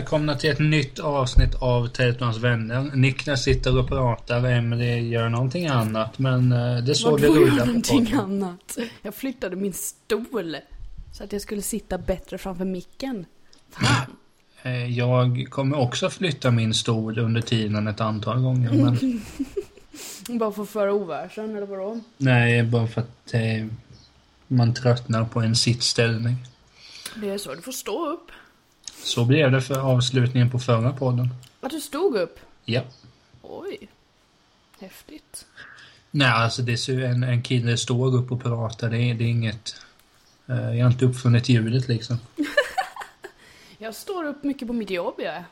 välkomna till ett nytt avsnitt av Teletons vänner. Niklas sitter och pratar, Emelie gör någonting annat, men eh, det är så det Vadå rullar på någonting annat? Jag flyttade min stol. Så att jag skulle sitta bättre framför micken. Fan. Eh, Jag kommer också flytta min stol under tiden ett antal gånger, men Bara för att föra ovärsen eller vadå? nej, bara för att eh, man tröttnar på en sittställning. Det är så, du får stå upp. Så blev det för avslutningen på förra podden. Att du stod upp? Ja. Oj. Häftigt. Nej, alltså det är så en, en kille står upp och pratar, det är, det är inget... eh, Jag har inte uppfunnit ljudet liksom. Jag står upp mycket på mitt jobb, jag.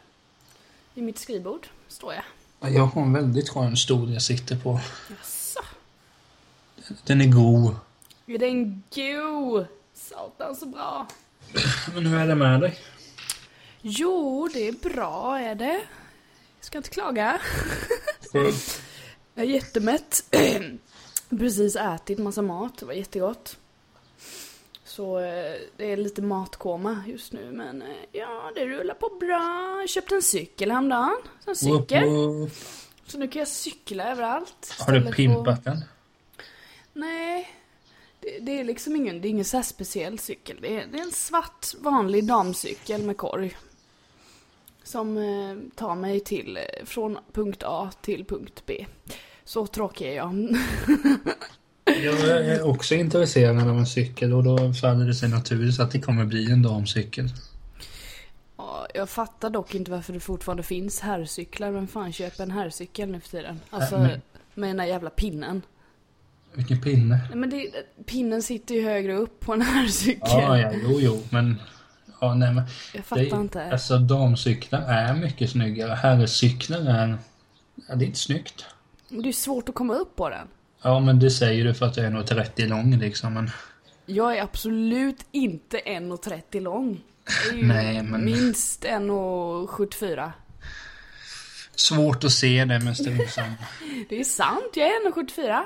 I mitt skrivbord står jag. Jag har en väldigt skön stol jag sitter på. Jaså? Den är god. Är den god? Satan så bra. Men hur är det med dig? Jo, det är bra är det. Jag ska inte klaga. Jag är jättemätt. Precis ätit massa mat, det var jättegott. Så eh, det är lite matkoma just nu men eh, ja, det rullar på bra. Jag köpte en cykel häromdagen. En cykel. Så nu kan jag cykla överallt. Har du pimpat för- den? Nej. Det, det är liksom ingen, det är ingen så speciell cykel. Det är, det är en svart vanlig damcykel med korg. Som eh, tar mig till, eh, från punkt A till punkt B. Så tråkig är jag. Jag är också intresserad av en cykel och då faller det sig naturligt att det kommer bli en damcykel. Ja, jag fattar dock inte varför det fortfarande finns herrcyklar. Vem fan köper en herrcykel nu för tiden? Alltså, Äh, men- med den där jävla pinnen. Vilken pinne. Nej men det, pinnen sitter ju högre upp på en herrcykel. Ja, ja, jo, jo, men... Ja, nej, men... Jag fattar det, inte. Alltså damcyklar är mycket snyggare. Herrcyklar är... Ja, det är inte snyggt. Det är svårt att komma upp på den. Ja, men det säger du för att jag är nog 30 lång liksom, men... Jag är absolut inte 1,30 lång. Jag är Nej, men- minst 1,74. Svårt att se det med strumpsamma. Det är sant, jag är 1,74.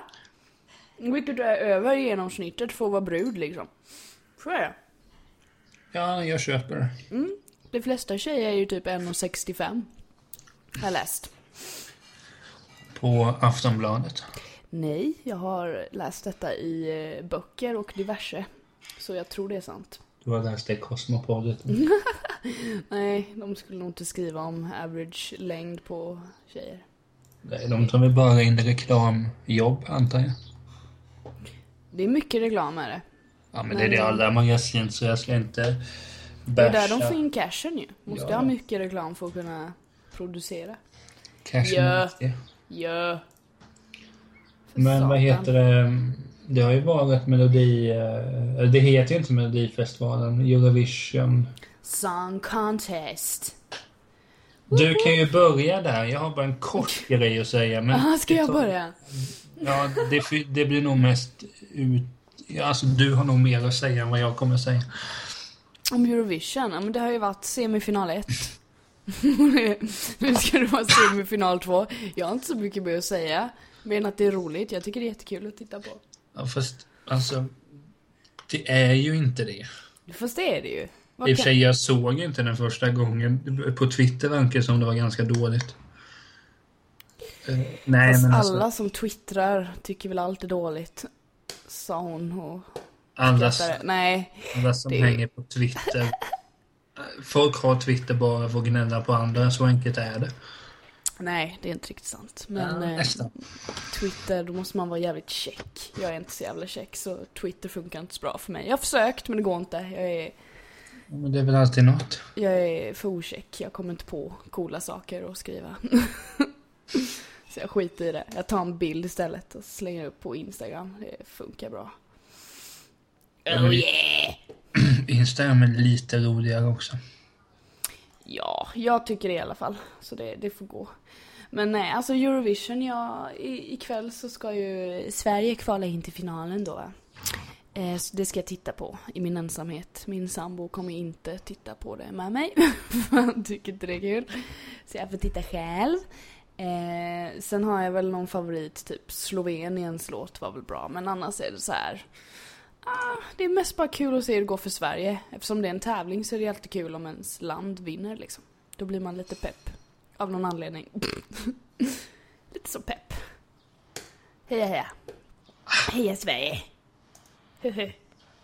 Vilket är över genomsnittet för att vara brud liksom. Så är det. Ja, jag köper det. De flesta tjejer är ju typ 1,65. Har jag läst. På Aftonbladet. Nej, jag har läst detta i eh, böcker och diverse. Så jag tror det är sant. Du har läst det i Cosmopolitan. Nej, de skulle nog inte skriva om average längd på tjejer. Nej, De tar väl bara in reklamjobb, antar jag. Det är mycket reklam med det. Ja, men Men det är det de- alla magasin, så jag ska inte Det är basha där de får in cashen ju. Måste Ja. ha mycket reklam för att kunna producera. cashen Ja. det. Ja. Men vad satan. heter det? Det har ju varit Melodi... eh, Det heter ju inte Melodifestivalen, Eurovision. Song contest. Du kan ju börja där. Jag har bara en kort grej att säga. Men Aha, ska jag börja? Ja, det, det blir nog mest ut... ja, Alltså, du har nog mer att säga än vad jag kommer säga. Om Eurovision? Ja, men det har ju varit semifinal 1. nu ska det vara semifinal 2. Jag har inte så mycket mer att säga. Men att det är roligt. Jag tycker det är jättekul att titta på. Ja, fast alltså... Det är ju inte det. Fast det är det ju. Vad I och för sig, jag såg inte den första gången. På Twitter verkar det som det var ganska dåligt. Eh, nej, Fast men alltså... alla som twittrar tycker väl allt är dåligt. Sa hon och skrattade. Nej, alla som det- hänger på Twitter. Folk har Twitter bara för att gnälla på andra, så enkelt är det. nej det är inte riktigt sant. Men ja, eh. Twitter, då måste man vara jävligt check. Jag är inte så jävla check så Twitter funkar inte så bra för mig. Jag har försökt men det går inte. Jag är, Men det är väl alltid något. jag är för ocheck. Jag kommer inte på coola saker att skriva. så jag skiter i det. Jag tar en bild istället och slänger upp på Instagram. Det funkar bra. Oh yeah! Instagram är lite roligare också. Ja, jag tycker det i alla fall. Så det, det får gå. Men nej, alltså Eurovision, ja, i, ikväll så ska ju Sverige kvala in till finalen då. Eh, så det ska jag titta på i min ensamhet. Min sambo kommer inte titta på det med mig. för Han tycker inte det är kul. Så jag får titta själv. Eh, sen har jag väl någon favorit, typ Sloveniens låt var väl bra. Men annars är det så här. Ah, det är mest bara kul att se hur det går för Sverige. Eftersom det är en tävling så är det alltid kul om ens land vinner liksom. Då blir man lite pepp. Av någon anledning. lite så pepp. Heja heja. Heja Sverige.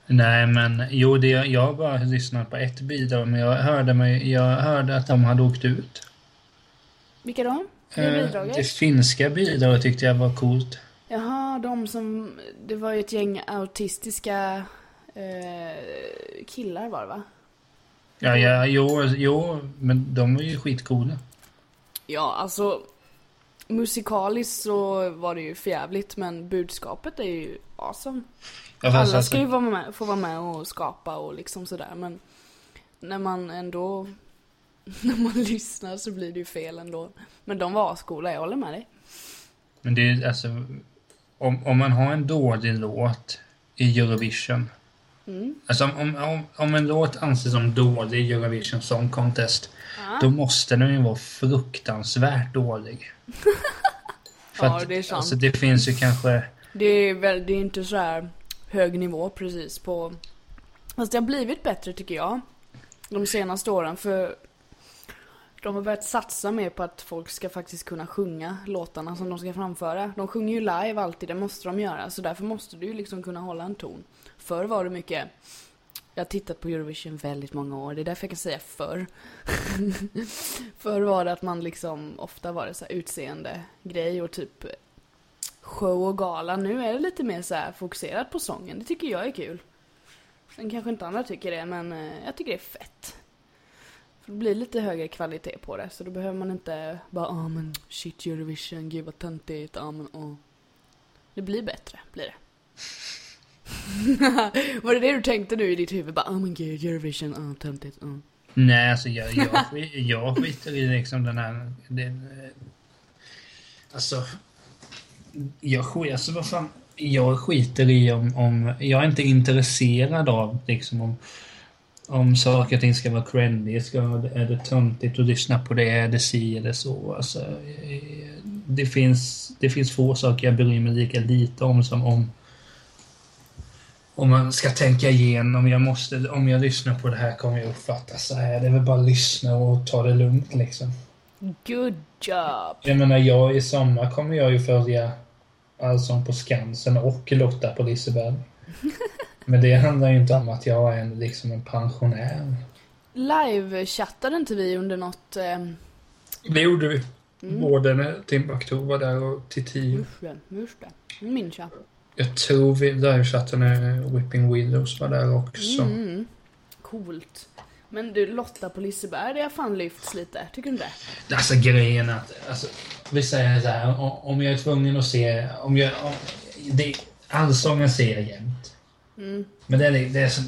Nej, men jo, det, jag har bara lyssnat på ett bidrag, men jag hörde, mig, jag hörde att de hade åkt ut. Vilka då? Det Eh, det finska bidraget tyckte jag var coolt. Jaha, de som... Det var ju ett gäng autistiska eh, killar var det va? Ja, ja, jo, jo, men de var ju skitcoola. Ja, alltså musikaliskt så var det ju förjävligt men budskapet är ju awesome. Ja, Alla alltså- ska ju vara med, få vara med och skapa och liksom sådär men när man ändå när man lyssnar så blir det ju fel ändå. Men de var ascoola, jag håller med dig. Men det är alltså... Om, om man har en dålig låt i Eurovision. Mm. Alltså om, om, om en låt anses som dålig i Eurovision Song Contest. Ja. Då måste den ju vara fruktansvärt dålig. För Ja, att, det är sant. Alltså det finns ju kanske... Det är väl, det är inte så här hög nivå precis på... Fast det har blivit bättre tycker jag. De senaste åren för de har börjat satsa mer på att folk ska faktiskt kunna sjunga låtarna som de ska framföra. De sjunger ju live alltid, det måste de göra. Så därför måste du ju liksom kunna hålla en ton. Förr var det mycket... Jag har tittat på Eurovision väldigt många år, det är därför jag kan säga förr. förr var det att man liksom, ofta var det så här utseende grej och typ show och gala. Nu är det lite mer så här fokuserat på sången. Det tycker jag är kul. Sen kanske inte andra tycker det, men eh, jag tycker det är fett. Det blir lite högre kvalitet på det, så då behöver man inte bara ah men shit Eurovision, gud vad töntigt, ah men åh. Det blir bättre, blir det. Var det det du tänkte nu i ditt huvud? Bara ah men gud Eurovision, ah töntigt, ah. Nej, alltså jag, jag, jag skiter i liksom den här... Den, alltså... Jag skiter... Alltså vad fan... Jag skiter i om, om... Jag är inte intresserad av liksom om... Om saker och ting ska vara trendy, ska, är det töntigt att lyssna på det, är det si eller så. Alltså, eh, det, finns, det finns få saker jag bryr mig lika lite om som om om man ska tänka igenom, jag måste, om jag lyssnar på det här kommer jag uppfatta så här. Det är väl bara att lyssna och ta det lugnt liksom. Good job! Jag menar, jag i sommar kommer jag ju följa Allsång på Skansen och Lotta på Liseberg. Men det handlar ju inte om att jag är en, liksom en pensionär. Live-chattade inte vi under något... Eh, Det gjorde vi. Mm. Både när Timbuktu var där och Titi. just det, just det. Minns jag. Jag tror vi livechattade när Whipping Willows var där också. Mm. Coolt. Men du, Lotta på Liseberg, det har fan lyfts lite. Tycker du inte det? Alltså grejen att, alltså, vi säger så här, om jag är tvungen att se, om jag, om, det, allsången ser jag jämt. Mm. Men det, är, det, är så,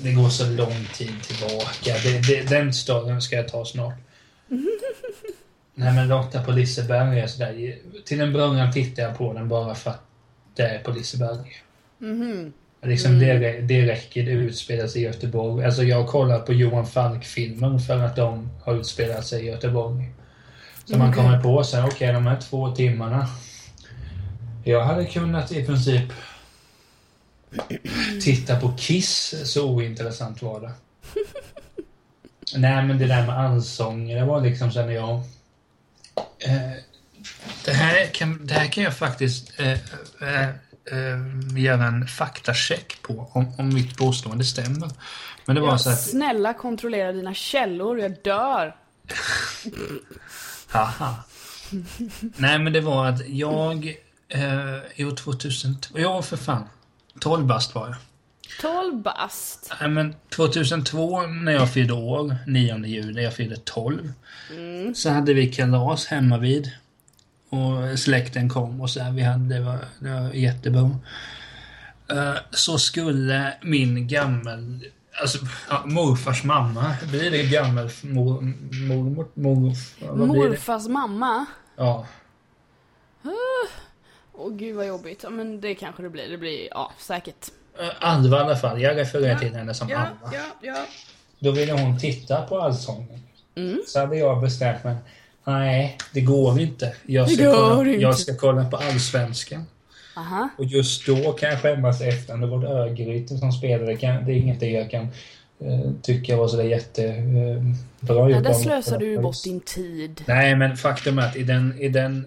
det går så lång tid tillbaka. Det, den storyn ska jag ta snart. Nej men Lotta på Liseberg är sådär, till en början tittar jag på den bara för att det är på Liseberg. Mhm. Liksom det, det räcker, det utspelar sig i Göteborg. Alltså jag har kollat på Johan Falk-filmer för att de har utspelat sig i Göteborg. Så man Okej. kommer på sig, okej de här två timmarna. Jag hade kunnat i princip titta på Kiss, så ointressant var det. Nej men det där med allsång, det var liksom när jag... Eh, det, här kan, det här kan jag faktiskt eh, eh, eh, göra en faktacheck på om, om mitt påstående stämmer. Men det var Ja, så att... snälla kontrollera dina källor, jag dör. Haha. Nej men det var att jag... Eh, jo 2002, ja för fan. 12 bast var jag. 12 bast. Nej men 2002 när jag fyllde år, 9 juli, jag fyllde 12. Mm. Så hade vi kalas hemma vid. Och släkten kom och så här, vi hade, det var, det var jättebra. Eh, så skulle min gammel, alltså ja, morfars mamma, blir det gammel mor, mor, det? Morfars mamma. Ja. Åh gud vad jobbigt. Ja, men det kanske det blir. Det blir, ja säkert. Eh, Alva i alla fall, jag refererar till henne som Ja, Alva. ja, ja. Då ville hon titta på Allsången. Mm. Så hade jag bestämt mig. Nej, det går inte. Jag ska, kolla, inte. jag ska kolla på Allsvenskan. Aha. Och just då kan jag skämmas efter. Det var det Örgryte som spelade. Kan, det är inget jag kan eh, tycker jag var sådär jättebra Ja, där slösar du bort din tid. Nej, men faktum är att i den, i den,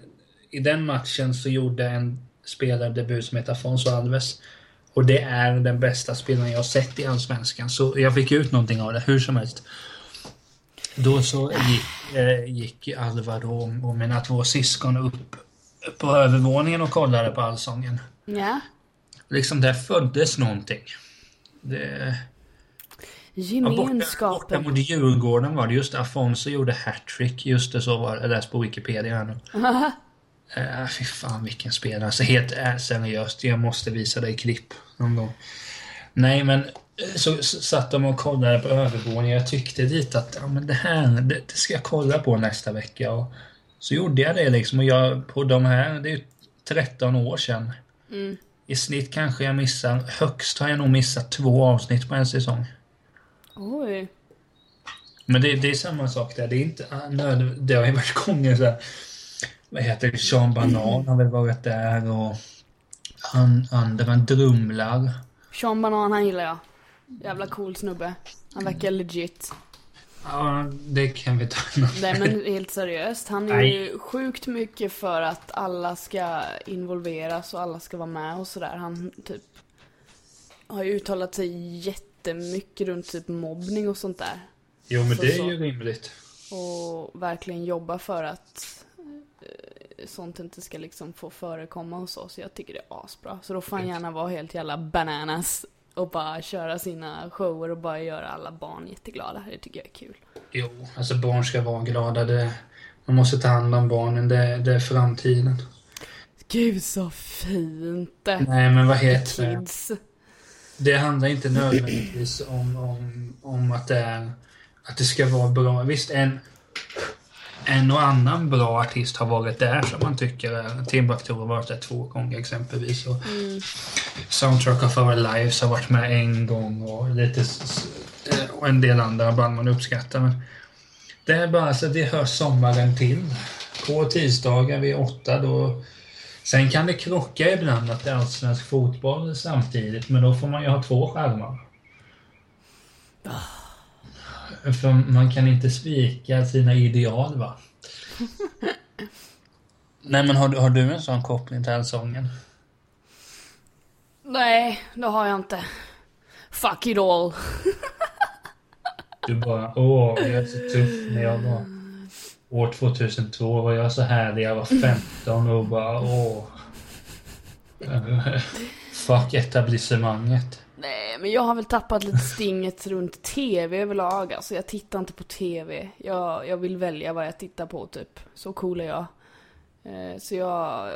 i den matchen så gjorde en spelare debut som heter Afonso Alves. Och det är den bästa spelaren jag har sett i Allsvenskan. Så jag fick ut någonting av det, hur som helst. Då så gick, eh, gick Alvaro och mina två syskon upp på övervåningen och kollade på Allsången. Ja. Liksom där föddes någonting. Det... Ja, borta, borta Gemenskapen. mot Djurgården var det. Just Afonso gjorde hattrick. Just det, så var det. Jag läste på Wikipedia här nu. Uh, fy fan vilken spelare. Alltså helt äh, seriöst. Jag måste visa dig klipp någon gång. Nej men eh, så, så satt de och kollade på övervåningen. Jag tyckte lite att ja, men det här det, det ska jag kolla på nästa vecka. Och så gjorde jag det liksom. Och jag på de här, det är ju 13 år sedan. Mm. I snitt kanske jag missar, högst har jag nog missat två avsnitt på en säsong. Oj. Men det, det är samma sak där. Det är inte ah, nöd, Det har ju varit gånger så här, Vad heter det? Sean Banan har väl varit där och an, andra drumlar. Sean Banan, han gillar jag. Jävla cool snubbe. Han verkar legit. Ja, det kan vi ta Nej men helt seriöst, han är ju sjukt mycket för att alla ska involveras och alla ska vara med och sådär. Han typ har ju uttalat sig jättemycket runt typ mobbning och sånt där. Jo, men Så, det är ju rimligt. Och verkligen jobba för att sånt inte ska liksom få förekomma och så. Så jag tycker det är asbra. Så då får han gärna vara helt jävla bananas och bara köra sina shower och bara göra alla barn jätteglada. Det tycker jag är kul. Jo, alltså barn ska vara glada. Det, man måste ta hand om barnen. Det, det är framtiden. Gud så fint. Nej, men vad heter det? Kids. Det handlar inte nödvändigtvis om, om, om att det är att det ska vara bra. Visst, en, en och annan bra artist har varit där som man tycker. Timbuktu har varit där två gånger exempelvis. Och Mm. Soundtrack of Our Lives har varit med en gång och lite eh, och en del andra band man uppskattar. Men det är bara så det hör sommaren till. På tisdagar vid åtta då Sen kan det krocka ibland att det är allsvensk fotboll samtidigt, men då får man ju ha två skärmar. För man kan inte svika sina ideal, va? Nej, men har, du- har du en sån koppling till allsången? Nej, det har jag inte. Fuck it all. Du bara, åh, jag är så tuff när jag var år 2002 var jag så härlig, jag var 15 och bara, åh. Fuck etablissemanget. Nej, men jag har väl tappat lite stinget runt TV överlag. Alltså jag tittar inte på TV. Jag, jag vill välja vad jag tittar på typ. Så cool är jag. Eh, så jag,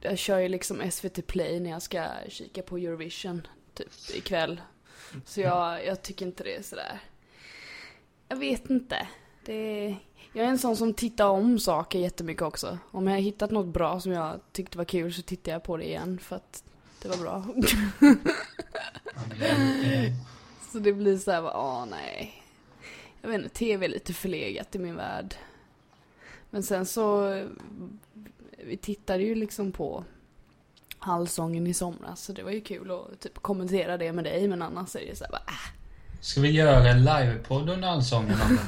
jag kör ju liksom SVT Play när jag ska kika på Eurovision typ ikväll. Så jag, jag tycker inte det är sådär. Jag vet inte. Det är, jag är en sån som tittar om saker jättemycket också. Om jag har hittat något bra som jag tyckte var kul så tittar jag på det igen för att det var bra. Så det blir så här, åh nej. Jag vet inte, tv är lite förlegat i min värld. Men sen så, vi tittade ju liksom på Allsången i somras, så det var ju kul att typ kommentera det med dig, men annars är det så här, bara, äh. Ska vi göra en livepodd under allsången?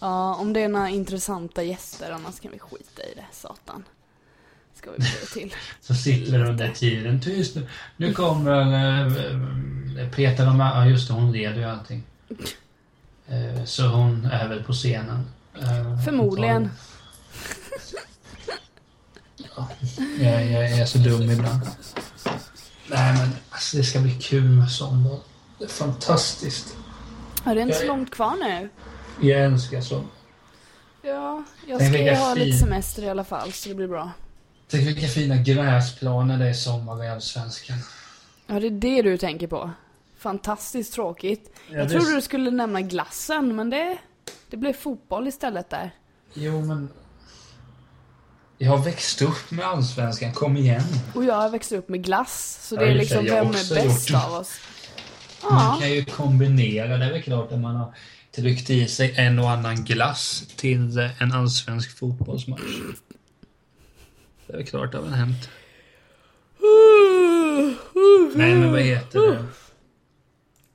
Ja, om det är några intressanta gäster, annars kan vi skita i det, satan. Ska vi det till. Så sitter du under tiden tyst nu. Nu kommer äh, Peter och ja just det, hon leder ju allting. Eh, så hon är väl på scenen. Eh, Förmodligen. Ja, jag, jag är så dum ibland. Nej men alltså, det ska bli kul med sommar. Det är fantastiskt. Ja, det är inte så långt kvar nu. Jag älskar sommar. Ja, jag ska ju ha lite semester i alla fall, så det blir bra. Tänk vilka fina gräsplaner det är sommar i Allsvenskan. Ja, det är det du tänker på. Fantastiskt tråkigt. Ja, jag det- trodde du skulle nämna glassen, men det, det blev fotboll istället där. Jo men... Jag har växt upp med Allsvenskan, kom igen. Och jag har växt upp med glass, så Ja, det är i och för liksom vem är bäst av oss? Man Ja, kan ju kombinera, det är väl klart att man har tryckt i sig en och annan glass till en allsvensk fotbollsmatch. Det är väl klart det har väl hänt. Nej men vad heter det?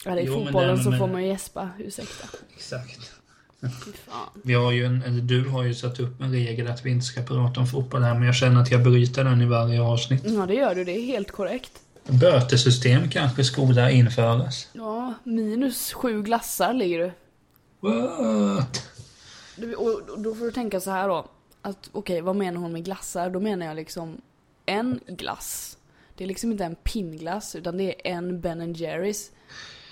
Ja, det är Jo, men fotbollen det- så men- får man ju gäspa, ursäkta. Exakt. Fan. Vi har ju en, eller du har ju satt upp en regel att vi inte ska prata om fotboll här, men jag känner att jag bryter den i varje avsnitt. Ja, det gör du, det är helt korrekt. Bötesystem kanske skola införas. Ja, minus sju glassar ligger du. What? Du, och och då får du tänka så här då. Att okej, vad menar hon med glassar? Då menar jag liksom en glass. Det är liksom inte en pinnglass, utan det är en Ben Jerrys.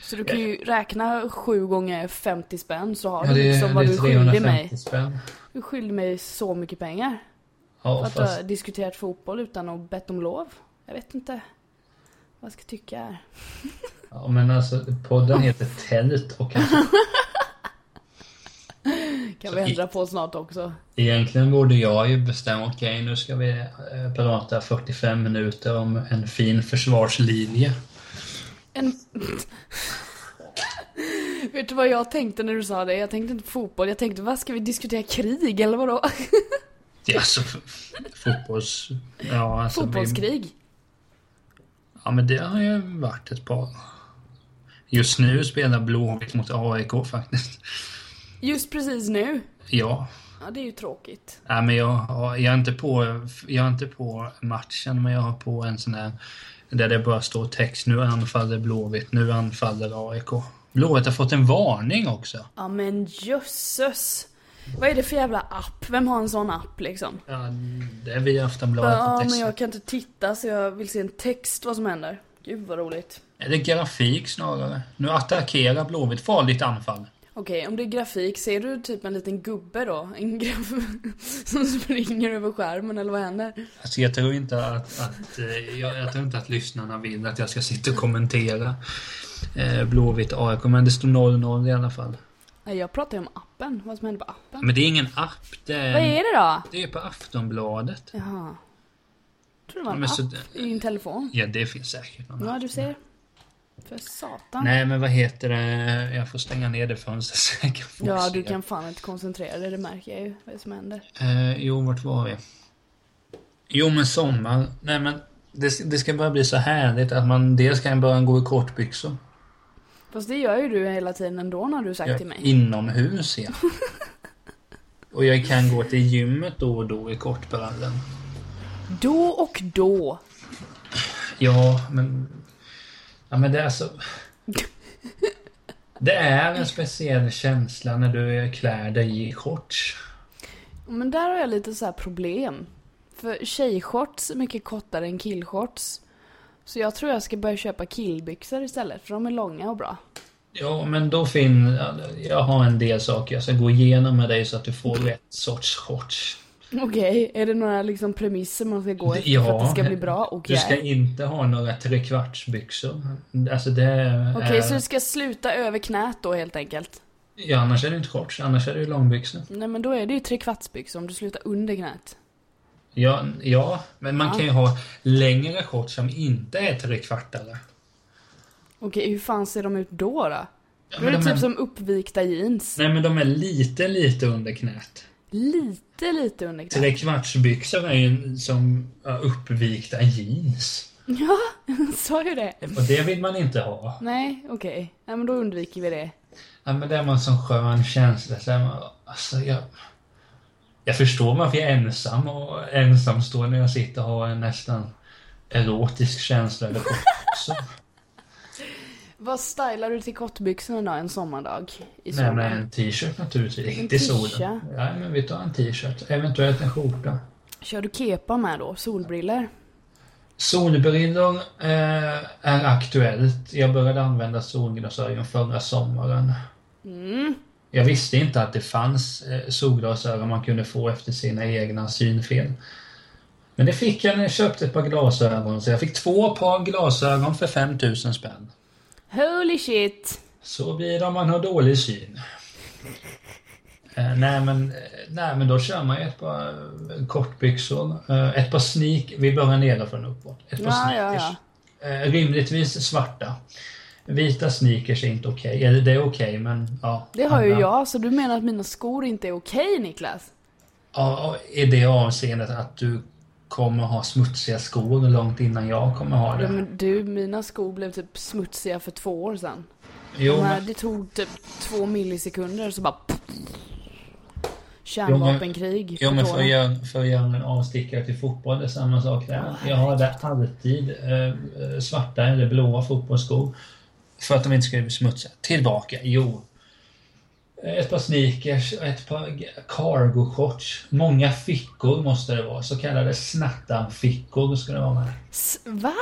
Så du kan ju räkna sju gånger 50 spänn så har Ja, du liksom vad det du skyldig 350 mig. spänn. Du skyldig mig så mycket pengar. För Ja, att du har fast, diskuterat fotboll utan att bett om lov. Jag vet inte vad jag ska tycka här. ja, men alltså podden heter Tält och kanske, Kan Så vi ändra på snart också. egentligen borde jag ju bestämma, okej nu ska vi eh, prata 45 minuter om en fin försvarslinje. En... Vet du vad jag tänkte när du sa det? Jag tänkte inte på fotboll, jag tänkte vad ska vi diskutera krig eller vadå? Är alltså fotbolls... Ja, alltså, vi- Fotbollskrig? Ja, men det har ju varit ett par. Just nu spelar Blåvitt mot AIK faktiskt. Just precis nu? Ja. Ja, det är ju tråkigt. Nej, men jag, har- jag, är inte på, jag är inte på matchen, men jag har på en sån här där det bara står text. Nu anfaller Blåvitt, nu anfaller AIK. Blåvitt har fått en varning också. Ja men jösses! Vad är det för jävla app? Vem har en sån app liksom? Ja, det är vi Aftonbladet. Ja, men jag kan inte titta så jag vill se en text vad som händer. Gud vad roligt. Är det grafik snarare? Nu attackerar Blåvitt. Farligt anfall. Okej, om det är grafik, ser du typ en liten gubbe då? En graf som springer över skärmen eller vad händer? Alltså jag tror inte att, att eh, jag, jag tror inte att lyssnarna vill att jag ska sitta och kommentera eh, Blåvitt AIK, men det står 0-0 i alla fall. Nej, jag pratar ju om appen. Vad som händer på appen. Men det är ingen app, det är, Vad är det då? det är på Aftonbladet. Jaha. Jag tror det var en Men så- app i din telefon. Ja, det finns säkert någon Ja, app. du ser. För satan. Nej, men vad heter det? Jag får stänga ner det fönstret så jag kan få Ja, se. du kan fan inte koncentrera dig, det märker jag ju. Vad är det som händer? Eh, jo, vart var vi? Jo, men sommar. Nej, men det, det ska bara bli så härligt att man dels kan börja gå i kortbyxor. Fast det gör ju du hela tiden ändå när du sagt Ja, till mig. inomhus, ja. Och jag kan gå till gymmet då och då i kortbrallen. Då och då. Ja, men... Ja, men det är så... Det är en speciell känsla när du klär dig i shorts. Men där har jag lite så problem. För tjejshorts är mycket kortare än killshorts. Så jag tror jag ska börja köpa killbyxor istället, för de är långa och bra. Ja, men då finns... Jag har en del saker jag ska gå igenom med dig så att du får rätt sorts shorts. Okej, är det några liksom premisser man ska gå efter Ja, för att det ska bli bra? Okej. Du ska inte ha några trekvartsbyxor. Alltså det är... Okej, så du ska sluta över knät då helt enkelt? Ja, annars är det inte shorts. Annars är det ju långbyxor. Nej men då är det ju trekvartsbyxor om du slutar under knät. Ja, ja, men man Ja. kan ju ha längre shorts som inte är trekvartare. Okej, hur fan ser de ut då då? Ja, Då är det de typ är, som uppvikta jeans. Nej, men de är lite, lite under knät. Lite, lite under knät. Trekvartsbyxor är ju som ja, uppvikta jeans. Ja, sa ju det. Och det vill man inte ha. Nej, okej. Nej men då undviker vi det. Ja, men det är man som skön känsla. Så man, alltså, jag, jag förstår varför jag är ensam och ensamstående när jag sitter och har en nästan erotisk känsla eller kortbyxor. Vad stylar du till kortbyxorna då en sommardag? I Nej, solen? men en t-shirt naturligtvis. En Inte i solen. Ja, men vi tar en t-shirt. Eventuellt en skjorta. Kör du kepa med då? Solbriller? Solbrillor eh, är aktuellt. Jag började använda solglasögon förra sommaren. Mm. Jag visste inte att det fanns eh, solglasögon man kunde få efter sina egna synfel. Men det fick jag när jag köpte ett par glasögon. Så jag fick två par glasögon för 5000 spänn. Holy shit! Så blir det om man har dålig syn. Eh, nej, men, eh, nej men då kör man ju ett par eh, kortbyxor, eh, ett par sneak, vi börjar nerifrån uppåt. Ett par Ja, ja, sneakers. Eh, rimligtvis svarta. Vita sneakers är inte okej, eller det är okej men ja. Det har ju andra- jag, så du menar att mina skor inte är okej Niklas? Ja, i det avseendet att du kommer ha smutsiga skor långt innan jag kommer ha Ja, det. men du, mina skor blev typ smutsiga för två år sedan. Jo, De här, men, det tog typ två millisekunder så bara... Kärnvapenkrig jo, men för, att göra, för att göra en avstickare till fotboll, det är samma sak där. Jag hade alltid eh, svarta eller blåa fotbollsskor. För att de inte ska bli smutsiga. Tillbaka, jo. Ett par sneakers och ett par g- cargo shorts. Många fickor måste det vara. Så kallade snattanfickor ska det vara med. S- Va?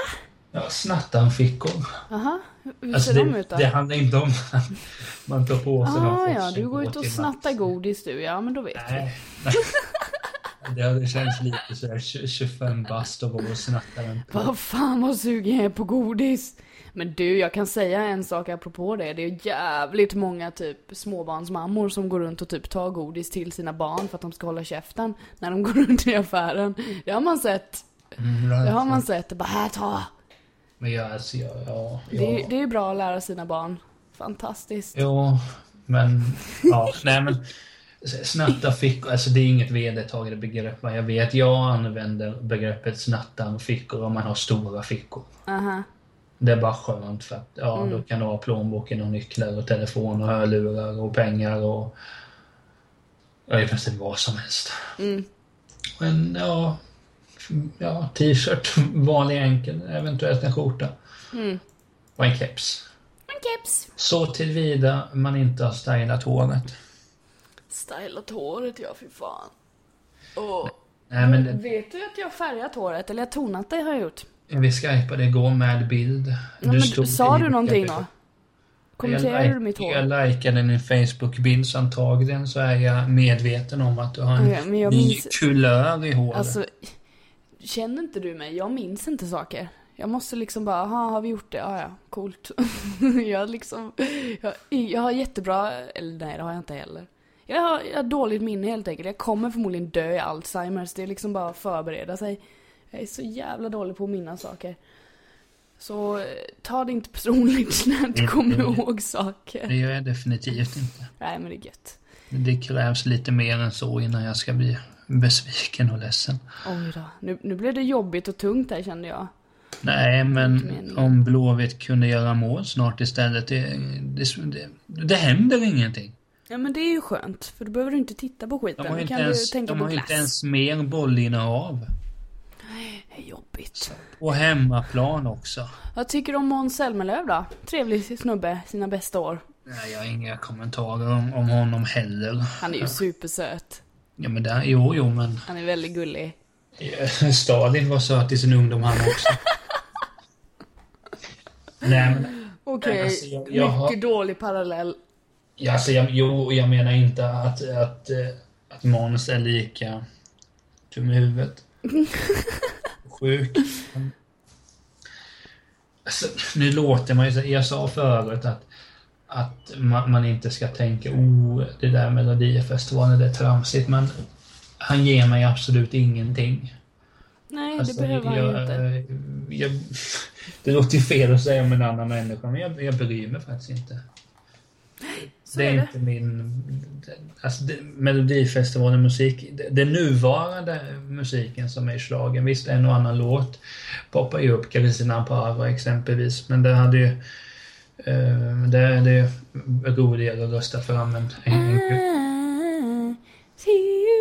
Ja, snattanfickor. Aha, hur hur Alltså ser de det, ut då? det handlar inte om att man tar på sig Ah, någon ja, du går ut och snattar godis du. Ja, men då vet vi. Nej. nej. Det hade känts lite sådär tj- 25 bast och vara och snatta den. Vad fan vad sugen jag är på godis. Men du, jag kan säga en sak apropå det. Det är jävligt många typ småbarnsmammor som går runt och typ tar godis till sina barn för att de ska hålla käften när de går runt i affären. Det har man sett. Mm, Det har man sett. Det bara, här ta. Men jag, alltså, jag, ja, Det är, ja. det är ju bra att lära sina barn. Fantastiskt. Jo, men, ja, nej men. Snatta fickor, alltså det är inget vedertaget begrepp. men Jag vet, jag använder begreppet snatta fickor om man har stora fickor. Aha. Det är bara skönt för att ja, Mm. då kan du ha plånboken och nycklar och telefon och hörlurar och pengar och ja, i princip vad som helst. Mm. Men ja, ja t-shirt, vanlig enkel, eventuellt en skjorta Mm. och en keps. En keps. Så tillvida man inte har stylat håret. Stylat håret, ja fy fan. Åh. Nej men det, Vet du att jag har färgat håret? Eller jag tonat det har jag gjort. vi skypade igår med bild. Ja, men, sa du någonting då? Kommenterade jag, du mitt hår? Jag likade din Facebook-bild så antagligen så är jag medveten om att du har en jag ny minns- kulör i håret. Alltså, känner inte du mig? Jag minns inte saker. Jag måste liksom bara, aha, har vi gjort det? Ja, ja, coolt. jag liksom, jag, jag har jättebra, eller nej det har jag inte heller. Jag har, jag har dåligt minne helt enkelt. Jag kommer förmodligen dö i Alzheimers. Det är liksom bara att förbereda sig. Jag är så jävla dålig på att minnas saker. Så eh, ta det inte personligt när du inte Mm, kommer mm. ihåg saker. Det gör jag definitivt inte. Nej men det är gött. Det krävs lite mer än så innan jag ska bli besviken och ledsen. Oj då. Nu, nu blev det jobbigt och tungt här kände jag. Nej, men om Blåvitt kunde göra mål snart istället. Det, det, det, det händer ingenting. Ja men det är ju skönt, för då behöver du inte titta på skiten. De har Då inte kan ens, du tänka de på har glass. inte ens mer bollinnehav. Det är jobbigt. På hemmaplan också. Vad tycker du om Måns Zelmerlöw då? Trevlig snubbe, sina bästa år. Nej, jag har inga kommentarer om, om honom heller. Han är ju supersöt. Ja, men där, jo, jo, men Han är väldigt gullig. Stalin var söt i sin ungdom han också. Nej, men Okej, Alltså, jag- jag har- mycket dålig parallell. Ja, alltså, jag, jo, jag menar inte att, att, eh, att Måns är lika dum i huvudet. Sjuk. Alltså, nu låter man ju så, jag sa förut att, att man, man inte ska tänka oh, det där Melodifestivalen, det är tramsigt, men han ger mig absolut ingenting. Nej, Alltså, det behöver han ju inte. jag, jag, det låter ju fel att säga om en annan människa, men jag, jag bryr mig faktiskt inte. Så det är, är det. inte min... Alltså, det, Melodifestivalen musik, det, det nuvarande musiken som är i schlagern, visst en och annan låt poppar ju upp, Kristina Parva exempelvis, men det hade ju... Uh, det är det roligare att rösta fram en, en, you.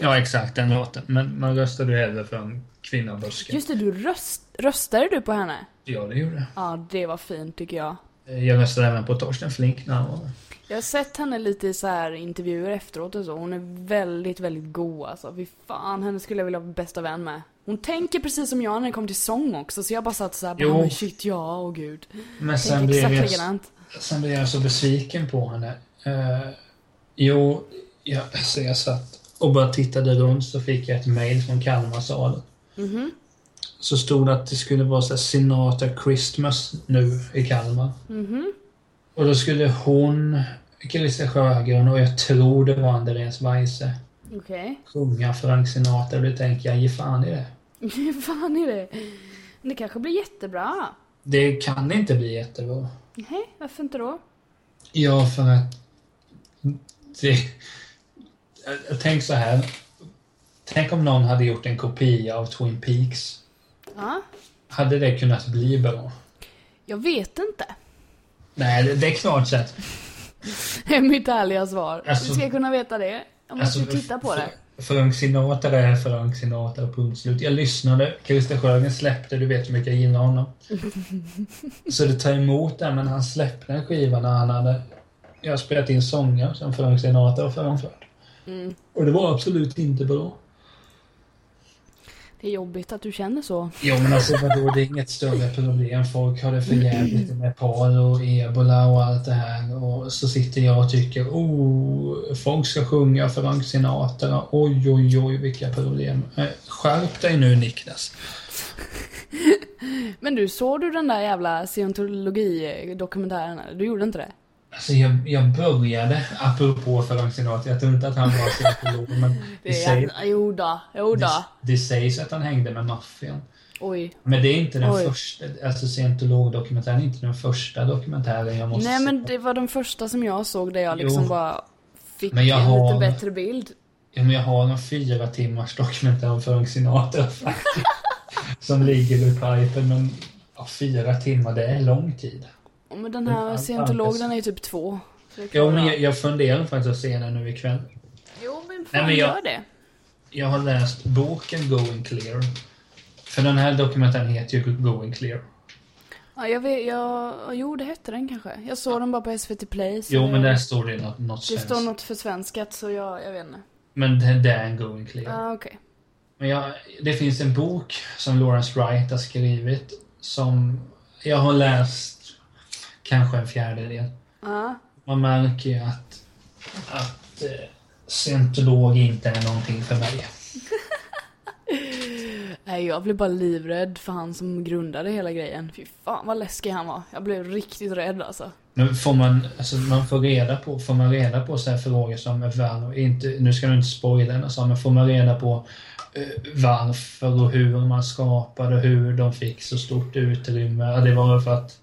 Ja, exakt den låten. Men man röstade ju hellre för en kvinnabuske. Just det, du röst, röstade du på henne? Ja, det gjorde jag. Ja, det var fint tycker jag. Jag röstade även på Torsten Flink när han var med. Jag har sett henne lite i så här intervjuer efteråt och så. Hon är väldigt, väldigt god alltså. Fy fan, henne skulle jag vilja vara bästa vän med. Hon tänker precis som jag när det kommer till sång också. Så jag bara satt Jo. bara, men shit ja, åh gud. Men sen blev, jag, likadant. sen blev jag så besviken på henne. Uh, jo, jag, alltså jag satt och bara tittade runt så fick jag ett mail från Kalmarsalen. Mhm, Så stod det att det skulle vara så Sinatra Christmas nu i Kalmar. mhm. Och då skulle hon, Christer Sjögren och jag tror det var Andreas Weise Okej. sjunga Frank Sinatra. Och då tänker jag, ge fan i det. Hur fan är det? Det kanske blir jättebra. Det kan inte bli jättebra. Nej, varför inte då? Ja, för att... Det, jag- jag tänk så här. Tänk om någon hade gjort en kopia av Twin Peaks. Ja, Hade det kunnat bli bra? jag vet inte. Nej, det, det är klart sett. Det är mitt ärliga svar. Alltså- du ska kunna veta det. Jag måste Alltså, titta på det. Frank Sinatra är Frank Sinatra, punkt slut. Jag lyssnade, Christer Sjögren släppte, du vet hur mycket jag gillar honom. Så det tar emot det, men han släppte en skiva när han hade jag har spelat in sånger som Frank Sinatra har framfört. Mm. Och det var absolut inte bra. Det är jobbigt att du känner så. Jo men alltså vadå, det är inget större problem. Folk har det för jävligt med par och ebola och allt det här. Och så sitter jag och tycker, oh, folk ska sjunga Frank Sinatra. Oj, oj, oj, vilka problem. Eh, Skärp dig nu Niklas. Men du, såg du den där jävla scientologi-dokumentären? Du gjorde inte det? Alltså jag, jag började, apropå Frank Sinatra, jag tror inte att han var scientolog, men det, det säger, jo då, jo det, då. det sägs att han hängde med maffian. Oj. Men det är inte den Oj. första, alltså scientologdokumentären är inte den första dokumentären jag måste Nej men det var den första som jag såg där jag Jo. liksom bara fick en har- lite bättre bild. Ja, men jag har en fyra timmars dokumentär om Frank Sinatra faktiskt. som ligger i pipen, men ja, fyra timmar, det är lång tid. Men den här allt scientolog annat- den är ju typ två. Jo, men jag. jag, funderar faktiskt att se den nu ikväll. Jo men fan Nej, men jag- gör det. Jag har läst boken Going Clear. För den här dokumentären heter ju Going Clear. Ja, jag vet, jag, jo det hette den kanske. Jag såg den bara på SVT Play. Så Jo, men där står det något, något det står något för svenskat så jag, jag vet inte. Men det, det är en Going Clear. Ja, okej. Men jag, det finns en bok som Lawrence Wright har skrivit som jag har läst kanske en fjärdedel. Ja. Man märker ju att, att eh, scientolog inte är någonting för mig. Nej, jag blev bara livrädd för han som grundade hela grejen. Fy fan vad läskig han var. Jag blev riktigt rädd alltså. Men får man, alltså man får reda på, får man reda på så här frågor som varför, inte, nu ska du inte spoila den och så, men får man reda på eh, varför och hur man skapade, hur de fick så stort utrymme. Det var för att,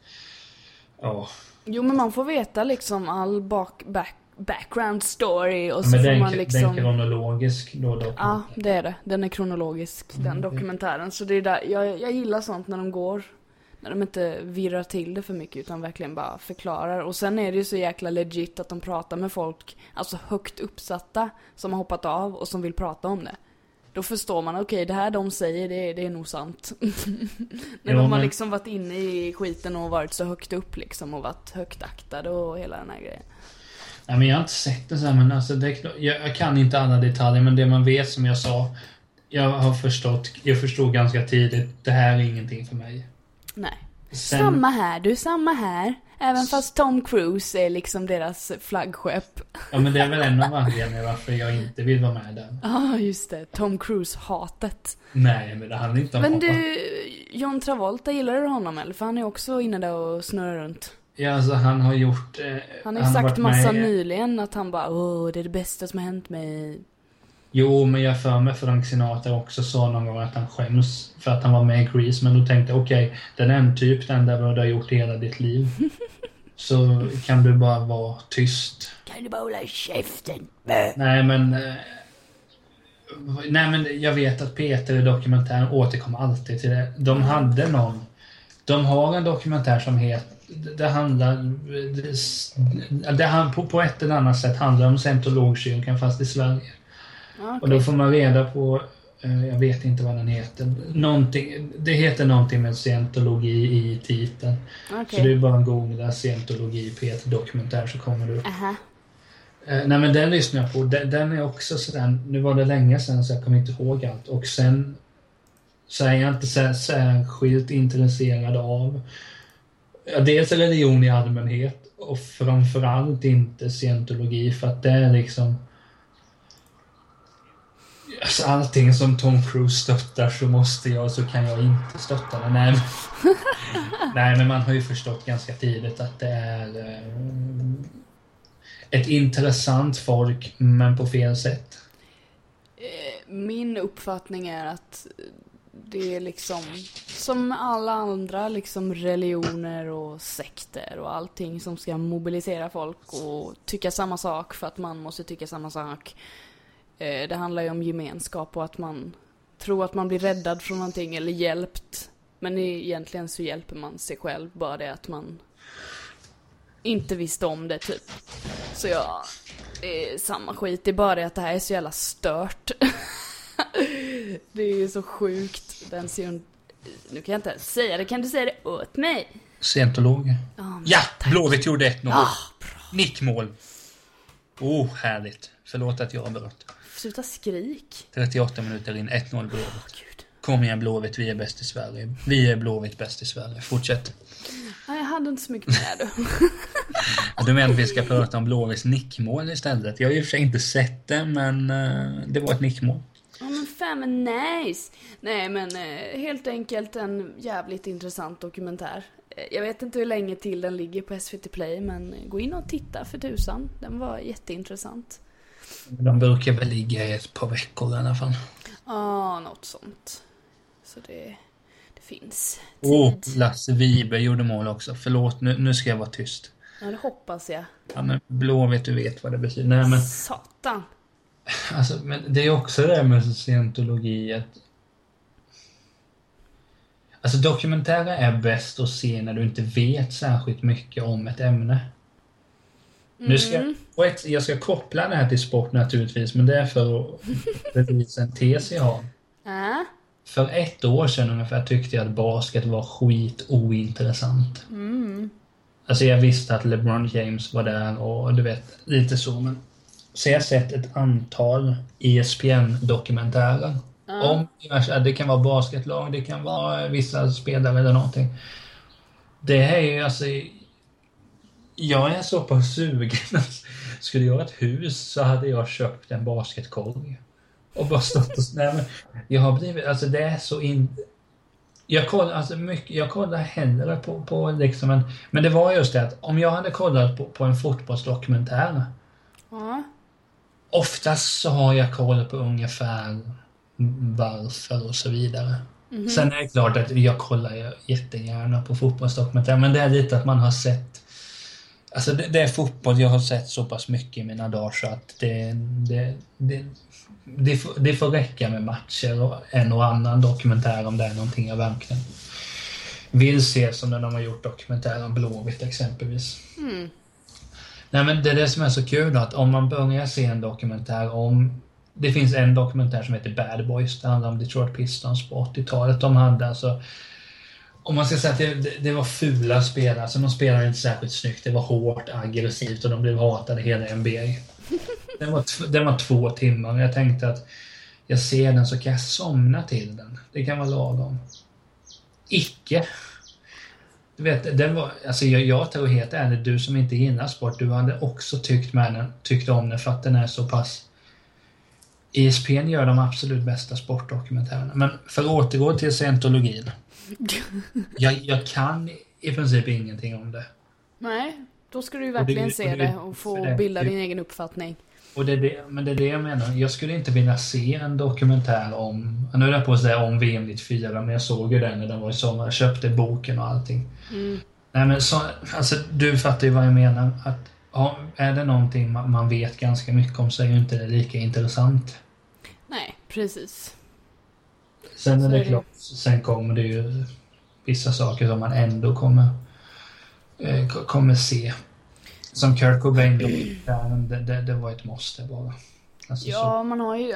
ja, Jo men man får veta liksom all bak, back, background story och så men får den, man den liksom... kronologisk då, då. Ja, det är det. Den är kronologisk, den Mm, det- dokumentären. Så det är där, jag, jag gillar sånt när de går, när de inte virrar till det för mycket utan verkligen bara förklarar. Och sen är det ju så jäkla legit att de pratar med folk, alltså högt uppsatta, som har hoppat av och som vill prata om det. Då förstår man, okej det här de säger, det, det är nog sant. när Jo, de har men- liksom varit inne i skiten och varit så högt upp liksom och varit högt aktade och hela den här grejen. Nej, men jag har inte sett det så här, men alltså det, jag, jag kan inte alla detaljer, men det man vet som jag sa, jag har förstått, jag förstod ganska tidigt, det här är ingenting för mig. Nej. Sen, Samma här du, samma här. Även fast Tom Cruise är liksom deras flaggskepp. Ja, men det är väl en av anledningarna varför jag inte vill vara med där. Ja, ah, just det. Tom Cruise-hatet. Nej, men det handlar inte om Men du, John Travolta, gillar du honom eller? För han är också inne där och snurrar runt. Ja, alltså han har gjort... Eh, Han har ju sagt massa med- nyligen att han bara åh, det är det bästa som har hänt mig. Jo, men jag för mig Frank Sinatra också sa någon gång att han skäms för att han var med i Grease, men då tänkte jag okej, den är en typ den där du har gjort hela ditt liv. Så kan du bara vara tyst. Kan du bara hålla käften? Nej, men... Eh, nej, men jag vet att Peter i dokumentären återkommer alltid till det. De hade någon... De har en dokumentär som heter... Det handlar... Det, det, på, på ett eller annat sätt handlar om scientologkyrkan fast i Sverige. Ja, Och då får man reda på, eh, jag vet inte vad den heter, någonting, det heter någonting med scientologi i titeln. Okej. Så är bara googla scientologi P1 dokumentär så kommer du upp. Aha. Eh, nej men den lyssnar jag på, den, den är också sådär, nu var det länge sedan så jag kommer inte ihåg allt. Och sen så är jag inte så, särskilt intresserad av ja, dels religion i allmänhet och framförallt inte scientologi för att det är liksom Alltså allting som Tom Cruise stöttar så måste jag, så kan jag inte stötta det. Nej, men, nej, men man har ju förstått ganska tidigt att det är eh, ett intressant folk, men på fel sätt. Eh, Min uppfattning är att det är liksom som alla andra liksom religioner och sekter och allting som ska mobilisera folk och tycka samma sak för att man måste tycka samma sak. Eh, Det handlar ju om gemenskap och att man tror att man blir räddad från någonting eller hjälpt. Men egentligen så hjälper man sig själv, bara det att man inte visste om det typ. Så jag, det är samma skit, det är bara det att det här är så jävla stört. det är så sjukt. Den ser nu kan jag inte ens säga det, kan du säga det åt mig? Scientolog. Ja, Ja, Blåvitt gjorde 1-0. Ah. Nickmål. Oh, härligt. Förlåt att jag avbröt. Sluta skrik. 38 minuter in, 1-0 Blåvitt. Gud. Kom igen Blåvitt, vi är bäst i Sverige. Vi är Blåvitt bäst i Sverige. Fortsätt. Nej, jag hade inte så mycket mer du. Du menar att vi ska prata om Blåvitts nickmål istället? Jag har i och för sig inte sett det, men eh, det var ett nickmål. Ja men fan men nice! Nej men eh, helt enkelt en jävligt intressant dokumentär. Eh, Jag vet inte hur länge till den ligger på SVT Play men gå in och titta för tusan. Den var jätteintressant. De brukar väl ligga i ett par veckor i alla fall. Ja, något sånt. Så det, det finns Oh, tid. Lasse Vibe gjorde mål också. Förlåt, nu, nu ska jag vara tyst. Ja, det hoppas jag. Ja, men Blåvitt, du vet vad det betyder. Nej, men Satan! Alltså, men det är också det här med scientologi att... Alltså dokumentärer är bäst att se när du inte vet särskilt mycket om ett ämne. Nu ska Mm. Och ett, jag ska koppla det här till sport naturligtvis, men det är för att bevisa en tes jag har. Äh? För ett år sedan ungefär tyckte jag att basket var skit ointressant. Mm. Alltså jag visste att LeBron James var där och du vet, lite så men... Så jag har sett ett antal ESPN-dokumentärer. Om diverse, det kan vara basketlag, det kan vara vissa spelare eller någonting. Det här är ju alltså... Jag är så pass sugen. Skulle jag ha ett hus så hade jag köpt en basketkorg. Och bara stått och... Nej, men jag har blivit... Alltså det är så in... Jag kollar, alltså mycket, jag kollar hellre på, på liksom en... Men det var just det att om jag hade kollat på, på en fotbollsdokumentär Ja. Oftast så har jag koll på ungefär varför och så vidare. Sen är det klart att jag kollar jättegärna på fotbollsdokumentärer, men det är lite att man har sett Alltså det, det är fotboll jag har sett så pass mycket i mina dagar så att det, det, det, det, får, det får räcka med matcher och en och annan dokumentär om det är någonting jag verkligen vill se som när de har gjort dokumentär om Blåvitt exempelvis. Mm. Nej men det är det som är så kul då, att om man börjar se en dokumentär om det finns en dokumentär som heter Bad Boys, det handlar om Detroit Pistons på 80-talet. De hade alltså om man ska säga att det, det, var fula spelare, alltså de spelade inte särskilt snyggt. Det var hårt, aggressivt och de blev hatade hela NBA. Den var, den var två timmar och jag tänkte att jag ser den så kan jag somna till den. Det kan vara lagom. Icke. Du vet, den var, alltså jag, jag tror helt ärligt, du som inte gillar sport, du hade också tyckt, med den, tyckt om den för att den är så pass... ESPN gör de absolut bästa sportdokumentärerna. Men för att återgå till scientologin. Jag, jag kan i princip ingenting om det. Nej, då ska du ju det- verkligen och se det- det och få det- bilda det- din egen uppfattning. Och det är det, men det är det jag menar. Jag skulle inte vilja se en dokumentär om, nu är jag på att säga om VM 94, men jag såg ju den när den var i sommar. Jag köpte boken och allting. Mm. Nej men så, alltså du fattar ju vad jag menar. Att, ja, är det någonting man, man vet ganska mycket om så är ju inte det lika intressant. Nej, precis. Sen Så är det klart, sen kommer det ju vissa saker som man ändå kommer, eh, ko- kommer se. Som Kurt Cobain, det, det, det var ett måste bara. Alltså, så. Ja, man har ju...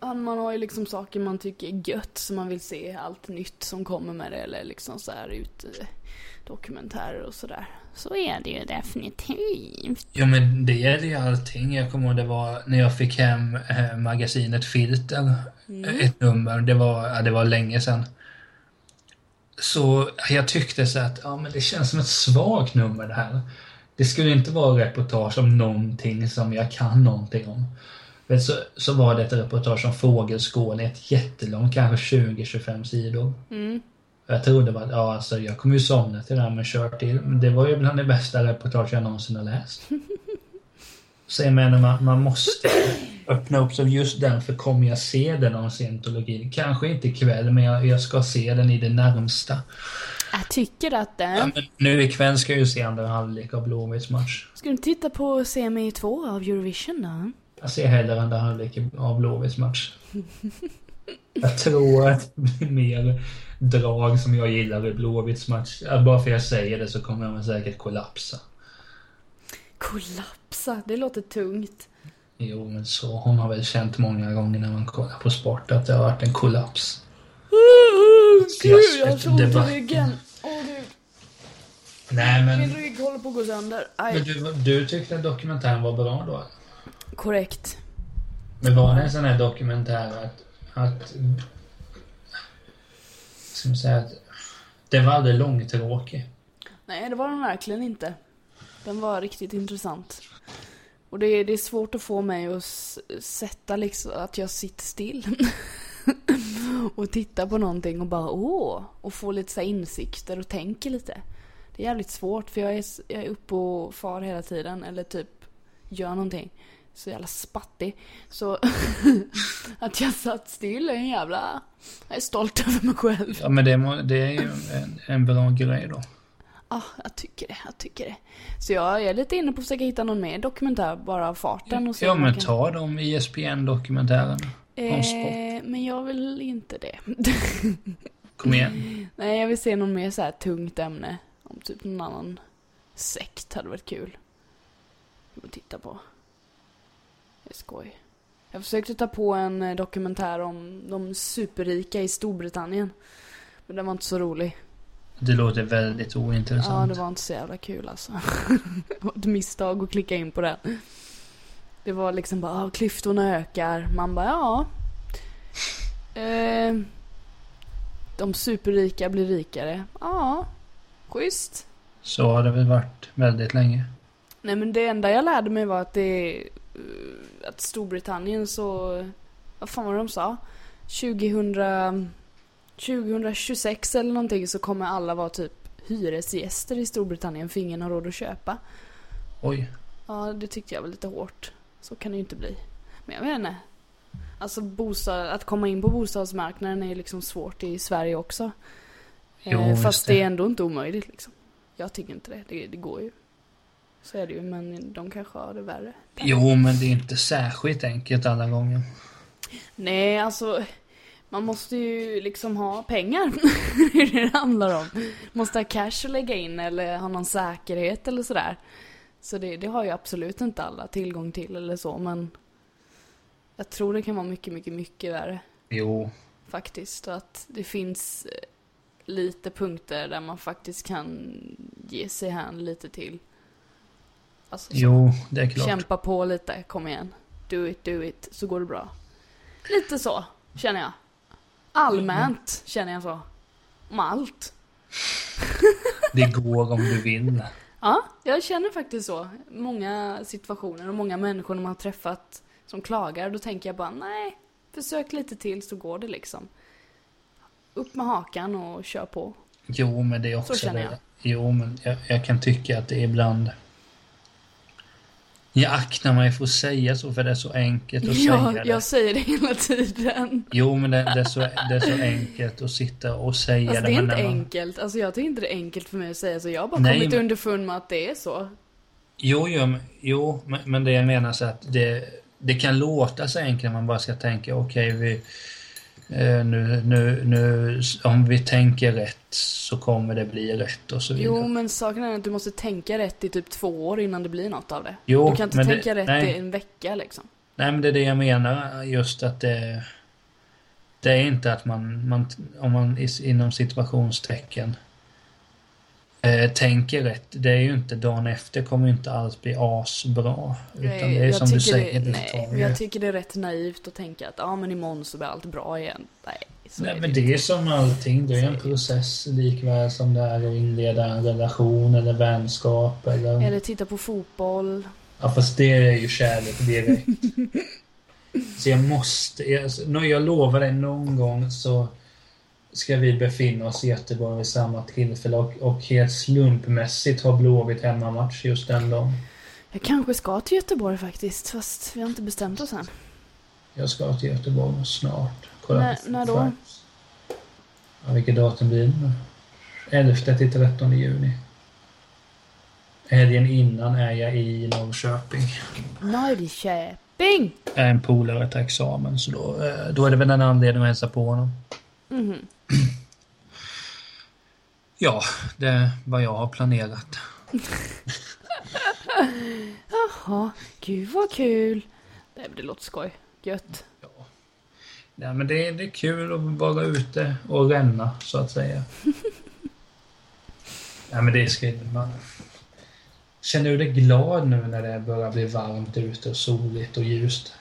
Man har ju liksom saker man tycker är gött så man vill se allt nytt som kommer med det eller liksom så här ut dokumentärer och sådär. Så är det ju definitivt. Ja men det är ju allting. Jag kommer ihåg det var när jag fick hem eh, magasinet Filter, eh, ett nummer, det var, ja, det var länge sedan. Så jag tyckte så att ja, men det känns som ett svagt nummer det här. Det skulle inte vara reportage om någonting som jag kan någonting om. Men så, så var det ett reportage om fågelskål, ett jättelångt, kanske 20-25 sidor. Mm. Jag trodde bara att ja, alltså, jag kommer ju somna till det här men kör till. Men det var ju bland det bästa reportage jag någonsin har läst. Så jag menar, man, man måste öppna upp sig just den, för kommer jag se den om scientologin? Kanske inte ikväll, men jag, jag ska se den i det närmsta. Jag tycker att Ja, den... men nu ikväll ska jag ju se andra halvlek av Blåvitts match. Ska du titta på semi 2 av Eurovision då? Jag ser hellre andra halvlek av Blåvitts match. Jag tror att det blir mer drag som jag gillar i Blåvitts match. Bara för att jag säger det så kommer väl säkert kollapsa. Kollapsa, det låter tungt. Jo, men så har man väl känt många gånger när man kollar på sport att det har varit en kollaps. Gud, jag har så ont i ryggen. Åh gud, Nej, min rygg håller på att gå sönder. men du, du tyckte att dokumentären var bra då? Korrekt. Men var det en sån här dokumentär att, att ska man säga att det var aldrig långtråkig? Nej, det var den verkligen inte. Den var riktigt intressant. Och det är, det är svårt att få mig att sätta liksom, att jag sitter still. och tittar på någonting och bara åh, och få lite så insikter och tänker lite. Det är jävligt svårt för jag är, jag är uppe och far hela tiden eller typ gör någonting. Så jävla spattig. Så att jag satt still är en jävla... Jag är stolt över mig själv. Ja, men det, må, det är ju en, en bra grej då. Ja, jag tycker det. Jag tycker det. Så jag är lite inne på att försöka hitta någon mer dokumentär bara av farten och se Ja, men ta de E om sport. Eh, men jag vill inte det. Kom igen. Nej, jag vill se någon mer så här tungt ämne. Om typ någon annan sekt hade varit kul. Att titta på. Det är skoj. Jag försökte ta på en eh, dokumentär om de superrika i Storbritannien. Men den var inte så rolig. Det låter väldigt Ja, ointressant. det var inte så jävla kul alltså. det var ett misstag att klicka in på den. Det var liksom bara, ah, klyftorna ökar. Man bara, ja. Eh, de superrika blir rikare. Ja, schysst. Så har det väl varit väldigt länge. Nej men det enda jag lärde mig var att det eh, att Storbritannien så, vad fan var det de sa? 2000, 2026 eller någonting så kommer alla vara typ hyresgäster i Storbritannien för ingen har råd att köpa. Oj. Ja, det tyckte jag var lite hårt. Så kan det ju inte bli. Men jag vet inte. Alltså bostad, att komma in på bostadsmarknaden är ju liksom svårt i Sverige också. Jo, eh, fast det. det är ändå inte omöjligt liksom. Jag tycker inte det. det. Det går ju. Så är det ju, men de kanske har det värre. Jo, men det är inte särskilt enkelt alla gånger. Nej, alltså. Man måste ju liksom ha pengar. det är det det handlar om. Måste ha cash att lägga in eller ha någon säkerhet eller sådär. Så det, det har ju absolut inte alla tillgång till eller så, men jag tror det kan vara mycket, mycket, mycket värre Jo, faktiskt. Och att det finns eh, lite punkter där man faktiskt kan ge sig hän lite till. Alltså, så. jo, det är klart. Kämpa på lite, kom igen. Do it, do it, så går det bra. Lite så, känner jag. Allmänt känner jag så. Om allt. Det går om du vill. Ja, jag känner faktiskt så. Många situationer och många människor man har träffat som klagar, då tänker jag bara nej, försök lite till så går det liksom. Upp med hakan och kör på. Jo, men det är också Så känner det. jag. Jo, men jag, jag kan tycka att det är ibland... Jag aktar mig för att säga så, för det är så enkelt att Ja, säga det. jag säger det hela tiden. Jo, men det, det, är så, det är så enkelt att sitta och säga Alltså det. det är inte man- enkelt. Alltså jag tycker inte det är enkelt för mig att säga så. Jag har bara Nej, kommit men- underfund med att det är så. Jo, jo, men, jo men, men det jag menar så att det, det kan låta så enkelt när man bara ska tänka okej, vi... Eh, nu, nu, nu, om vi tänker rätt så kommer det bli rätt och så vidare. Jo, men saken är att du måste tänka rätt i typ två år innan det blir något av det. Jo, du kan inte men det- tänka rätt nej. i en vecka liksom. Nej, men det är det jag menar. Just att det... Det är inte att man, man om man inom situationstecken eh, tänker rätt. Det är ju inte dagen efter kommer ju inte alls bli asbra. Utan det är som du säger. det, Det, nej, men jag tycker det är rätt naivt att tänka att ja, men imorgon så blir allt bra igen. Nej, Nej, är men det det är som allting. Det är en det. process likväl som det är att inleda en relation eller vänskap eller... Eller titta på fotboll. Ja, fast det är ju kärlek direkt. så jag måste... Jag, nå- jag lovar dig, någon gång så ska vi befinna oss i Göteborg vid samma tillfälle och, och helt slumpmässigt ha Blåvitt hemmamatch just den dagen. Jag kanske ska till Göteborg faktiskt, fast vi har inte bestämt oss än. Jag ska till Göteborg snart. Kolla När- på när då? Ja, vilket datum blir det nu? 11 till 13 juni. Helgen innan är jag i Norrköping. Norrköping! Jag är en polare till examen, så då, eh, då är det väl en anledning att hälsa på honom. Mhm. Ja, det är vad jag har planerat. Jaha, gud vad kul. Det, låter skoj. Gött. Ja. ja men det, är- det är kul att vara ute och ränna, så att säga. ja, men det ska man... Känner du dig glad nu när det börjar bli varmt ute och soligt och ljust?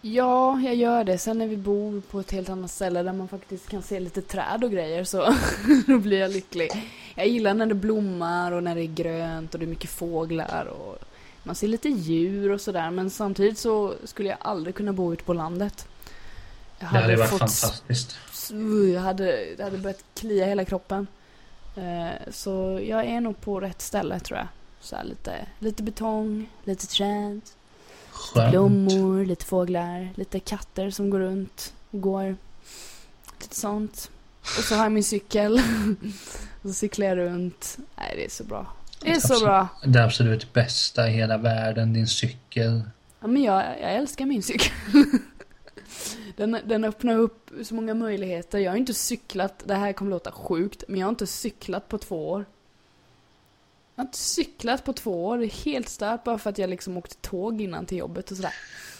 Ja, jag gör det. Sen när vi bor på ett helt annat ställe där man faktiskt kan se lite träd och grejer så då blir jag lycklig. Jag gillar när det blommar och när det är grönt och det är mycket fåglar och man ser lite djur och sådär men samtidigt så skulle jag aldrig kunna bo ute på landet. Jag Det hade varit fått fantastiskt. jag hade, det hade börjat klia hela kroppen. Eh, Så jag är nog på rätt ställe tror jag. Så här lite, lite betong, lite träd, Skönt. blommor, lite fåglar, lite katter som går runt och går. Lite sånt. Och så har jag min cykel. och så cyklar jag runt. Nej, det är så bra. Det är så Absolut. bra. Det absolut bästa i hela världen, din cykel. Ja, men jag, jag älskar min cykel. Den, den öppnar upp så många möjligheter. Jag har inte cyklat, det här kommer låta sjukt, men jag har inte cyklat på två år. Jag har inte cyklat på två år, det är helt stört bara för att jag liksom åkte tåg innan till jobbet och sådär.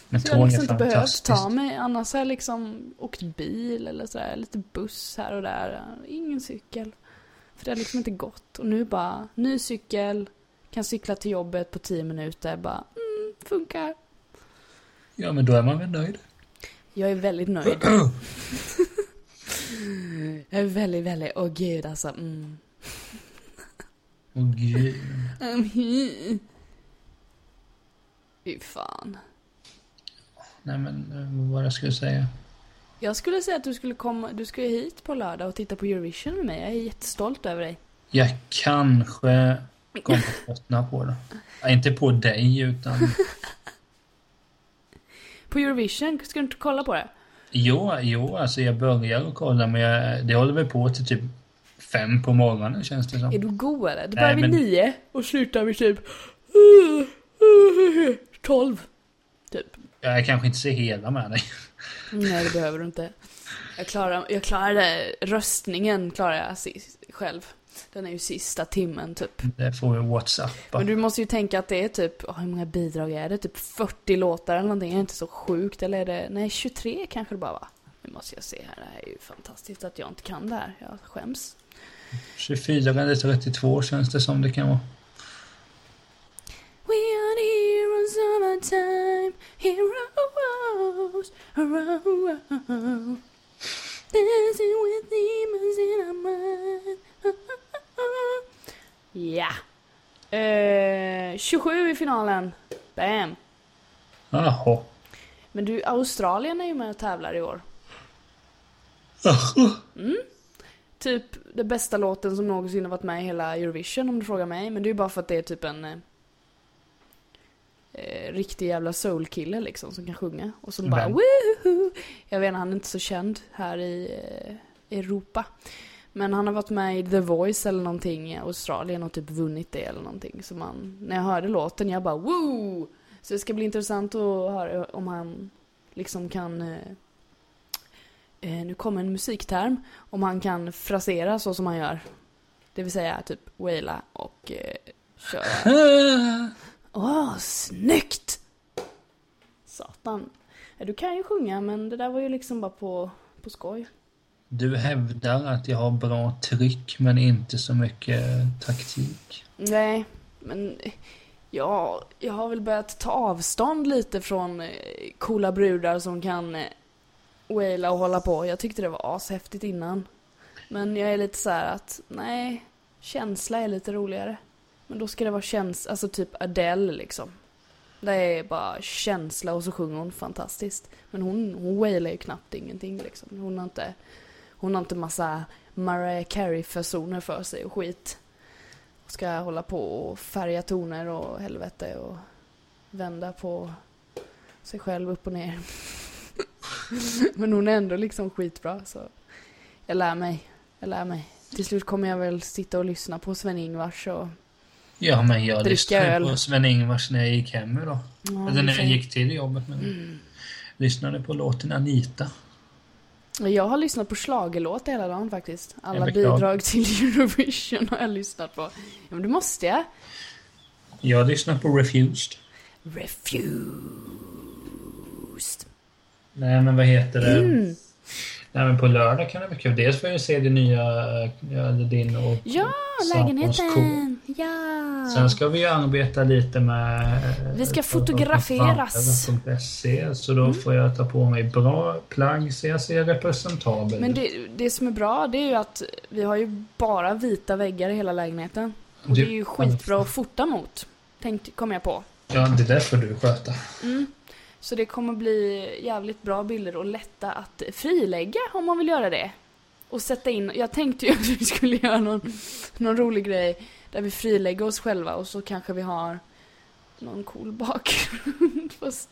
Men Så jag har liksom inte behövt ta mig, annars har jag liksom åkt bil eller sådär, lite buss här och där. Ingen cykel. För det har liksom inte gått. Och nu bara, ny cykel, kan cykla till jobbet på 10 minuter, bara, mm, funkar. Ja, men då är man väl nöjd. Jag är väldigt nöjd. jag är väldigt, väldigt, åh gud alltså. Mm. Åh gud. Mm. Fy fan. Nej, men eh, vad jag skulle säga. Jag skulle säga att du skulle komma, du ska hit på lördag och titta på Eurovision med mig. Jag är jättestolt över dig. Jag kanske kommer att tröttna på det. Ja, inte på dig, utan... På Eurovision, ska du inte kolla på det? Jo, jo, alltså jag börjar att kolla, men jag, det håller väl på till typ fem på morgonen, känns det som. Är du? Det Nej, börjar vid men- nio och slutar vid typ tolv. Typ. Jag kanske inte ser hela med dig. Nej, det behöver du inte. Jag klarar, jag klarade röstningen klarar jag sist, själv. Den är ju sista timmen typ. Det får vi whatsappa. Men du måste ju tänka att det är typ, åh, hur många bidrag är det? Typ 40 låtar eller någonting. Är det inte så sjukt? Eller är det, nej 23 kanske det bara var. Nu måste jag se här, det här är ju fantastiskt att jag inte kan det här. Jag skäms. 24 eller 32 känns det som det kan vara. We are the heroes of our time, heroes around. Dancing with demons in our mind. Ja. Eh, 27 i finalen. Bam. Jaha. Men du, Australien är ju med och tävlar i år. Jaha. Typ den bästa låten som någonsin har varit med i hela Eurovision om du frågar mig. Men det är ju bara för att det är typ en eh, eh, riktig jävla soulkille liksom som kan sjunga. Och som bara woohoo! Jag vet inte, han är inte så känd här i eh, Europa. Men han har varit med i The Voice eller någonting i Australien och typ vunnit det eller någonting. Så man, när jag hörde låten, jag bara woo! Så det ska bli intressant att höra om han liksom kan eh, nu kommer en musikterm, om han kan frasera så som han gör. Det vill säga typ waila och eh, köra. Åh, snyggt! Satan. Du kan ju sjunga men det där var ju liksom bara på, på skoj. Du hävdar att jag har bra tryck men inte så mycket taktik. Nej, men ja, jag har väl börjat ta avstånd lite från eh, coola brudar som kan eh, waila och hålla på. Jag tyckte det var ashäftigt innan. Men jag är lite så här att, nej, känsla är lite roligare. Men då ska det vara känsla, alltså typ Adele liksom. Det är bara känsla och så sjunger hon fantastiskt. Men hon, hon wailar ju knappt ingenting liksom. Hon har inte, hon har inte massa Mariah Carey-fasoner för sig och skit. Och ska hålla på och färga toner och helvete och vända på sig själv upp och ner. Men hon är ändå liksom skitbra så jag lär mig. Jag lär mig. Till slut kommer jag väl sitta och lyssna på Sven-Ingvars och... Ja, men jag lyssnade öl. på Sven-Ingvars när jag gick hem idag. Ja, Eller när jag gick till jobbet. Men lyssnade på låten Anita. Jag har lyssnat på schlagerlåtar hela dagen faktiskt. Alla bidrag till Eurovision har jag lyssnat på. Ja, men det måste jag. Jag lyssnar på Refused. Refused. Nej, men vad heter det? Mm. Nej, men på lördag kan det vara kul. Dels får jag se det nya, din och Ja, lägenheten. Ja. Sen ska vi ju arbeta lite med... eh, Vi ska på- fotograferas. Så då får jag ta på mig bra plagg så jag ser representabel Men det, det som är bra det är ju att vi har ju bara vita väggar i hela lägenheten. Och det är ju skitbra att fota mot. Tänkte, kom jag på. Ja, det där får du sköta. Mm. Så det kommer bli jävligt bra bilder och lätta att frilägga om man vill göra det. Och sätta in, jag tänkte ju att vi skulle göra någon, någon rolig grej där vi frilägger oss själva och så kanske vi har någon cool bakgrund. Fast,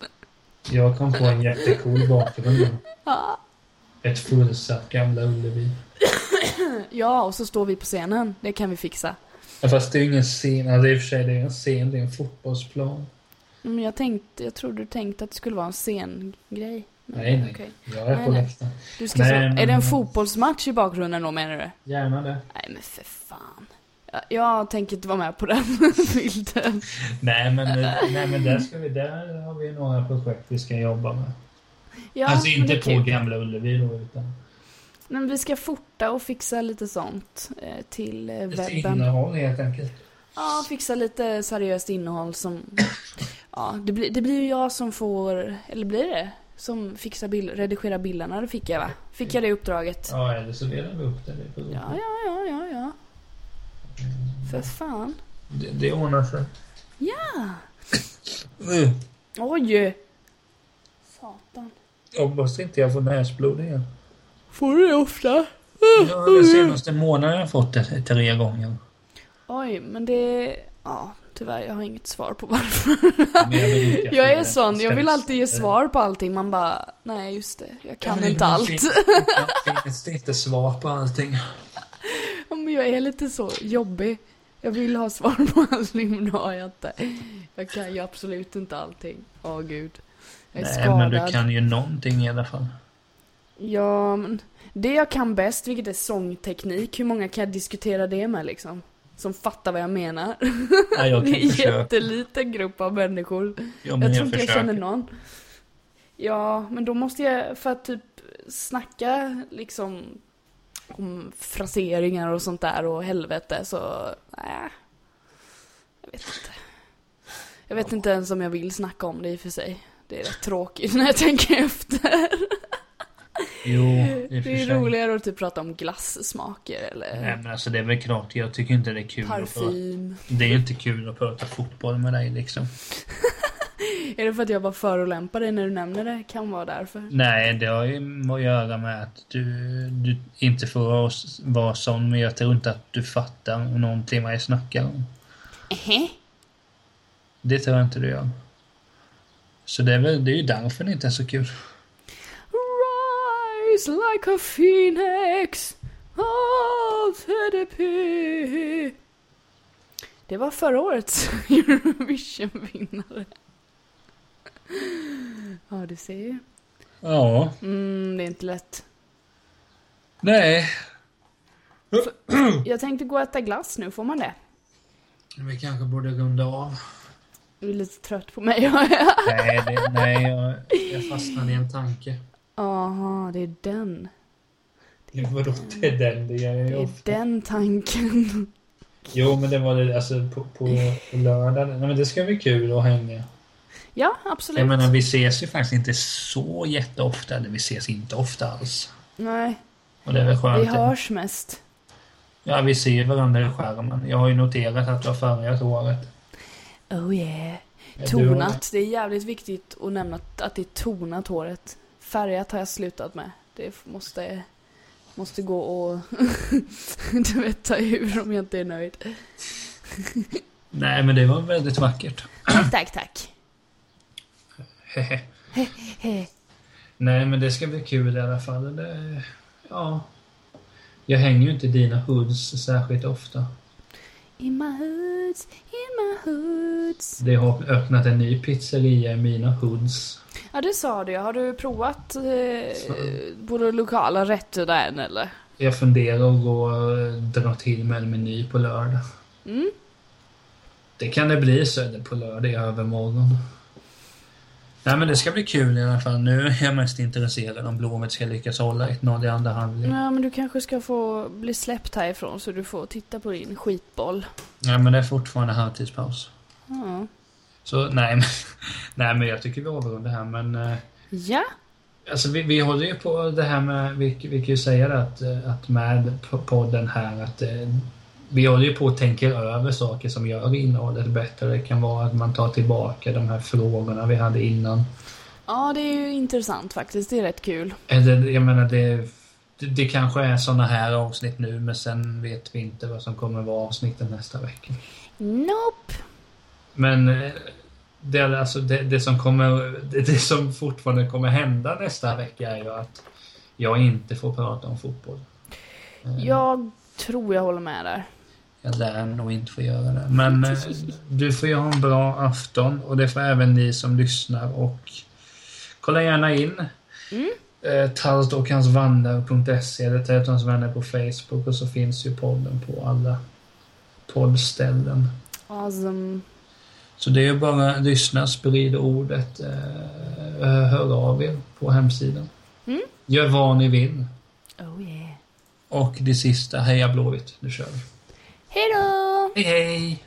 Jag kom på en jättecool bakgrund. ja. Ett fullsatt Gamla Ullevi. ja, och så står vi på scenen. Det kan vi fixa. Ja, fast det är ju ingen scen. Alltså, i och för sig, det är en scen. Det är en fotbollsplan. Men jag tänkte, jag trodde du tänkte att det skulle vara en scengrej. Nej, nej. okej. Jag är Nej, på läktaren. Du ska Nej, så, men- är det en fotbollsmatch i bakgrunden då menar du? Gärna det. Nej men för fan. Jag, jag tänker inte vara med på den bilden. Nej, men, nej, men där, ska vi, där har vi några projekt vi ska jobba med. Ja, alltså inte på. Gamla Ullevi då, utan Men vi ska fota och fixa lite sånt eh, till eh, webben. innehåll helt enkelt. Ja, fixa lite seriöst innehåll som... Ja, det blir, det blir ju jag som får... Eller blir det? Som fixar bild, redigerar bilderna, det fick jag va? Fick jag det uppdraget? Ja, eller så delar vi upp det. får- Ja, ja, ja, ja, ja. För fan. Det, det ordnar sig. Ja! Mm. Oj! Satan. Hoppas inte jag får näsblod igen. Får du det ofta? Ja, den senaste månaden har jag fått det tre gånger. Oj, men det... Ja, tyvärr, jag har inget svar på varför. Jag, är sån, jag vill vi- alltid ge svar på allting. Man bara, nej just det, jag Ja, kan men inte allt. finns- Det finns inte svar på allting. Ja, men jag är lite så jobbig. Jag vill ha svar på allting, men det har jag inte. Jag kan ju absolut inte allting. Åh gud. Jag är Nej, skadad. men du kan ju någonting i alla fall. Ja, men det jag kan bäst, vilket är sångteknik, hur många kan jag diskutera det med liksom? Som fattar vad jag menar. Ja, jag det är en försöka. jätteliten grupp av människor. Ja, Jag jag, tror inte jag känner någon. Ja, men då måste jag, för att typ snacka liksom om fraseringar och sånt där och helvete så, nej. Jag vet inte. Jag vet inte ens om jag vill snacka om det i och för sig. Det är rätt tråkigt när jag tänker efter. Jo, i och för Det är roligare att typ prata om glassmaker eller Nej, men alltså det är väl klart. Jag tycker inte det är kul att prata. parfym. Det är inte kul att prata fotboll med dig liksom. Är det för att jag bara förolämpar dig när du nämner det? Kan vara därför. Nej, det har ju att göra med att du, du inte får vara- sån, men jag tror inte att du fattar någonting vad jag snackar om. Ehä? Det tror jag inte du gör. Så det är, väl, det är ju därför det inte är så kul. Rise like a phoenix of EDP. Det var förra årets Eurovision-vinnare. Ja, du ser ju. Ja, Mm, det är inte lätt. nej. Jag tänkte gå och äta glass nu, får man det? Vi kanske borde runda av. Du är lite trött på mig. Nej, det, nej jag, jag fastnade i en tanke. Jaha, det är den. Vadå, det är den det jag Det är ofta. den tanken. Jo, men det var det alltså på, på lördag. Nej, men det ska bli kul att hänga. Ja, absolut. Jag menar, vi ses ju faktiskt inte så jätteofta. Eller vi ses inte ofta alls. Nej, Och det är väl skönt. vi hörs mest. Ja, vi ser varandra i skärmen. Jag har ju noterat att du har färgat håret. Oh yeah. Tonat. Det är jävligt viktigt att nämna att att det är tonat håret. Färgat har jag slutat med. Det måste, måste gå och du vet, ta ur om jag inte är nöjd. Nej, men det var väldigt vackert. Tack, tack, tack. Hehe. He. Nej, men det ska bli kul i alla fall. Det, ja. Jag hänger ju inte i dina hoods särskilt ofta. In my hoods, in my hoods. Det har öppnat en ny pizzeria i mina hoods. Ja, det sa du. Har du provat eh, på de lokala rätter där än eller? Jag funderar att gå och dra till med en meny på lördag. Mm. Det kan det bli Söder på lördag i övermorgon. Nej men det ska bli kul i alla fall. Nu är jag mest intresserad om Blåvitt ska lyckas hålla 1-0 i andra halvlek. Ja, men du kanske ska få bli släppt härifrån så du får titta på din skitboll. Nej men det är fortfarande halvtidspaus. Ja. Så nej men, nej, men jag tycker vi avrundar här men... eh, Ja. Alltså vi, vi håller ju på det här med, vi, vi kan ju säga det att, eh, att med podden här att eh, vi håller ju på och tänker över saker som gör innehållet bättre. Det kan vara att man tar tillbaka de här frågorna vi hade innan. Ja, det är ju intressant faktiskt. Det är rätt kul. Eller jag menar det, det, kanske är såna här avsnitt nu men sen vet vi inte vad som kommer vara avsnitten nästa vecka. Nope. Men eh, det, alltså det, det som kommer, det, det som fortfarande kommer hända nästa vecka är ju att jag inte får prata om fotboll. Jag tror jag håller med där. Jag lär nog inte få göra det. Men eh, du får ju ha en bra afton och det får även ni som lyssnar och kolla gärna in Mm. eh, talstockhansvandrar.se eller Tältons vänner på Facebook och så finns ju podden på alla poddställen. Awesome. Så det är bara att lyssna, sprid ordet, eh, hör av er på hemsidan. Mm. Gör vad ni vill. Oh yeah. Och det sista, heja Blåvitt, nu kör vi. Hey.